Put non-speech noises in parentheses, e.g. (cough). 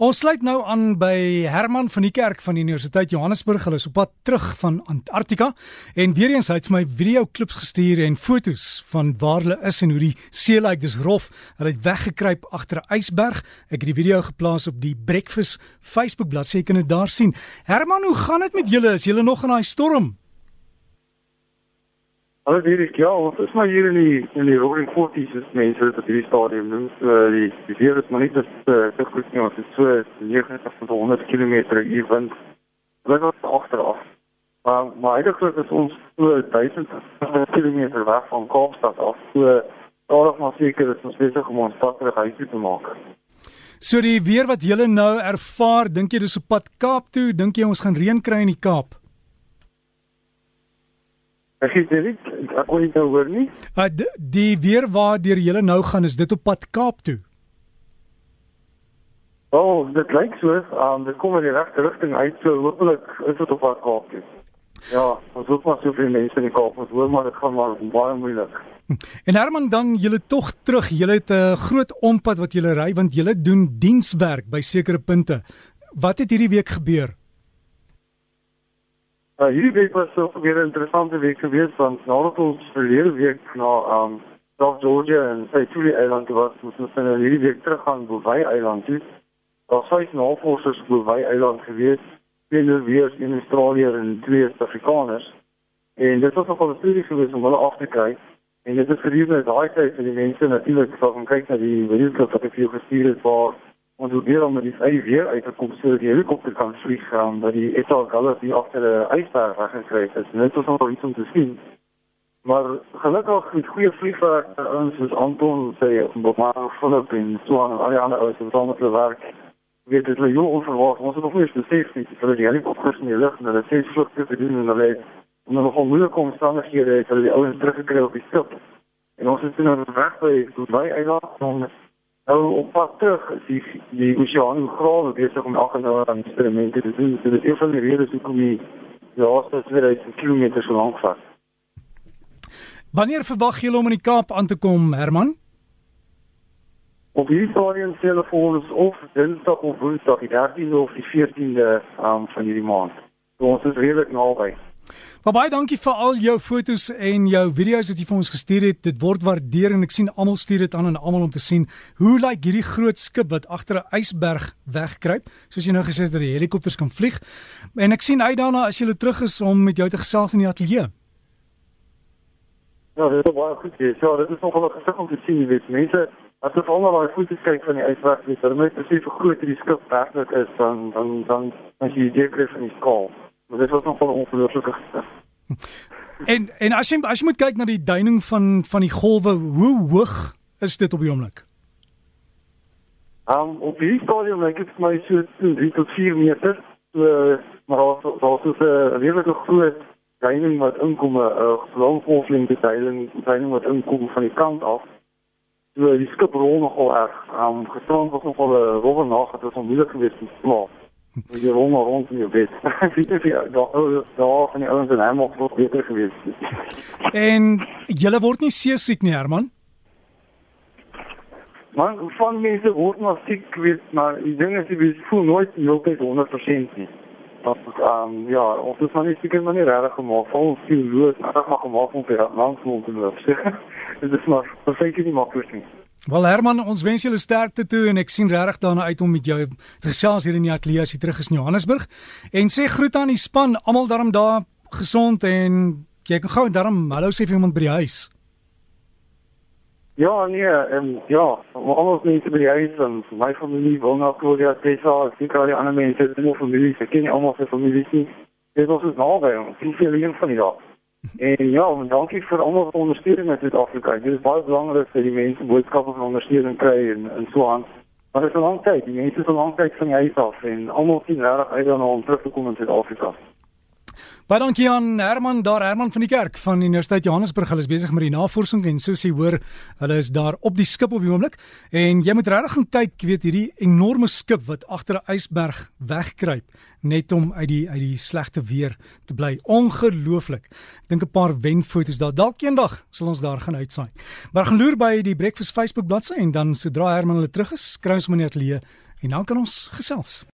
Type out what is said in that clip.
Ons sluit nou aan by Herman van die Kerk van die Universiteit Johannesburg. Hulle is op pad terug van Antarktika en weer eens het hy vir my video klips gestuur en fotos van waar hulle is en hoe die see lyk. Dis rof. Hulle het weggekruip agter 'n ysberg. Ek het die video geplaas op die Breakfast Facebook bladsy. Jy kan dit daar sien. Herman, hoe gaan dit met julle? Is julle nog in daai storm? Alles hier is ja, ons is maar hier in die in die Roaring Forties is mense wat hierdie stadium noem. So die die weer is maar nie te te goed nie. Ons is so 90 tot 100 km hier wind. Dit was agteraf. Maar maar eintlik is ons so 1000 km weg van Kaapstad af. So daar nog seker is ons besig om ons pad terug huis toe te maak. So die weer wat julle nou ervaar, dink jy dis op pad Kaap toe? Dink jy ons gaan reën kry in die Kaap? Ek sê dit, ek kon nie nou hoor nie. Uh, die, weer waar deur julle nou gaan is dit op pad Kaap toe. O, oh, dit lyk so, um, dit kom in die regte rigting uit, so hopelik is dit op pad Kaap toe. Ja, ons hoop maar soveel mense in die Kaap, ons hoor maar dit gaan maar baie moeilik. En Herman dan julle tog terug, julle het 'n groot ompad wat julle ry want julle doen dienswerk by sekere punte. Wat het hierdie week gebeur? Uh, hierdie week was so weer 'n interessante week geweest want nadat ons verlede week na um South Georgia en Seychelles Eiland was, moes ons dan hierdie week terug gaan Bouvet Eiland toe. Daar vyf navorsers op Bouvet Eiland geweest, twee weer in Australië en twee Suid-Afrikaners. En dit was nogal 'n studie geweest om hulle af te kry. En dit is gedurende daai tyd vir die mense natuurlik sou gaan kyk na die wetenskap wat ek vir jou gestuur het waar ons wil weer om die vyf weer uit te kom so die helikopter kan vlieg gaan dat die Etal Gallus hier agter 'n ysberg weggekry het. Dit is nog iets om te sien. Maar gelukkig met goeie vliegvaart ons is Anton sê op maar Philip en so aan al die ander ouens wat met hulle werk. Weet dit hulle heel onverwacht. Ons het nog nie besef nie dat die helikopters in die lug en hulle sê vlugte te doen en hulle en hulle gewoon moeilike omstandighede het hulle die ouens teruggekry op die skip. En ons is nou weg by Dubai eiland Nou op pad terug is die die oseaan grawe besig om elke nou aan eksperimente te doen. Dit is een van die redes hoekom die laaste 2000 km so lank vat. Wanneer verwag julle om in die Kaap aan te kom, Herman? Op hierdie stadium sê hulle vir ons of Dinsdag of Woensdag, die 13de of die 14de um, van hierdie maand. So ons is redelik naby. Maar baie dankie vir al jou fotos en jou video's wat jy vir ons gestuur het. Dit word waardeer en ek sien almal stuur dit aan en almal om te sien hoe lyk like hierdie groot skip wat agter 'n ysberg wegkruip, soos jy nou gesê het dat die helikopters kan vlieg. En ek sien uit daarna as jy terug is om met jou te gesels in die ateljee. Ja, dit is baie goed. Ja, dit is nogal gesig om te sien, jy weet, mense As jy al daai foto's kyk van die ysberg, jy sien net presies hoe groot die skip werklik is, dan dan dan as jy dit kry van die skaal. Maar dit was nog wel ongelooflik. En en as jy as jy moet kyk na die duining van van die golwe, hoe hoog is dit op die oomblik? Um op die stadium lyk dit vir my so 3 tot 4 meter. So maar daar daar is 'n redelike groot duining wat inkom 'n lang golflengte duining, duining wat inkom van die kant af. So die skip rol nogal erg. Um gestrand was nogal 'n rowwe nag, dit was onmiddellik geweest om te slaap. Jy rond maar rond in jou bed. Ek weet nie daar daar van die ouens en hy mag nog beter gewees het. En jy word nie seesiek nie, Herman? Man, van mense word maar siek, weet maar die ding is jy voel nooit heeltyd 100% nie. Dat ehm um, ja, of dit van nie seker maar nie regtig gemaak van ons filosoos, maar gemaak om vir langs mond te loop. (laughs) Dit is maar verseker nie maklik nie. Wel Herman, ons wens julle sterkte toe en ek sien regtig daarna uit om met jou te gesels hier in die ateljee as jy terug is in Johannesburg. En sê groet aan die span, almal daarom daar gesond en jy kan gou daarom hallo sê vir iemand by die huis. Ja, nee, en ja, almal is by die huis en my familie woon ook oor die Tessa, ek sien al die ander mense, dit is my familie, ek ken almal se familie. Dit is ons naby, ons sien veel een van die daar. En ja, dankie vir almal wat ondersteuning in Suid-Afrika. Dit is baie belangrik dat die mense boodskappe van ondersteuning kry en en so aan. Maar dit is 'n lang tyd. Die mense is 'n lang tyd van die huis af en almal sien regtig uit om terug te kom in Suid-Afrika. Baie dankie aan Herman daar Herman van die kerk van Universiteit Johannesburg. Hulle is besig met die navorsing en soos jy hoor, hulle is daar op die skip op die oomblik en jy moet regtig gaan kyk, jy weet hierdie enorme skip wat agter 'n ysberg wegkruip net om uit die uit die slegte weer te bly. Ongelooflik. Ek dink 'n paar wenfoto's daar. Dalk eendag sal ons daar gaan uitsaai. Maar gaan loer by die Breakfast Facebook bladsy en dan sodra Herman hulle terug is, kry ons die ateljee en dan kan ons gesels.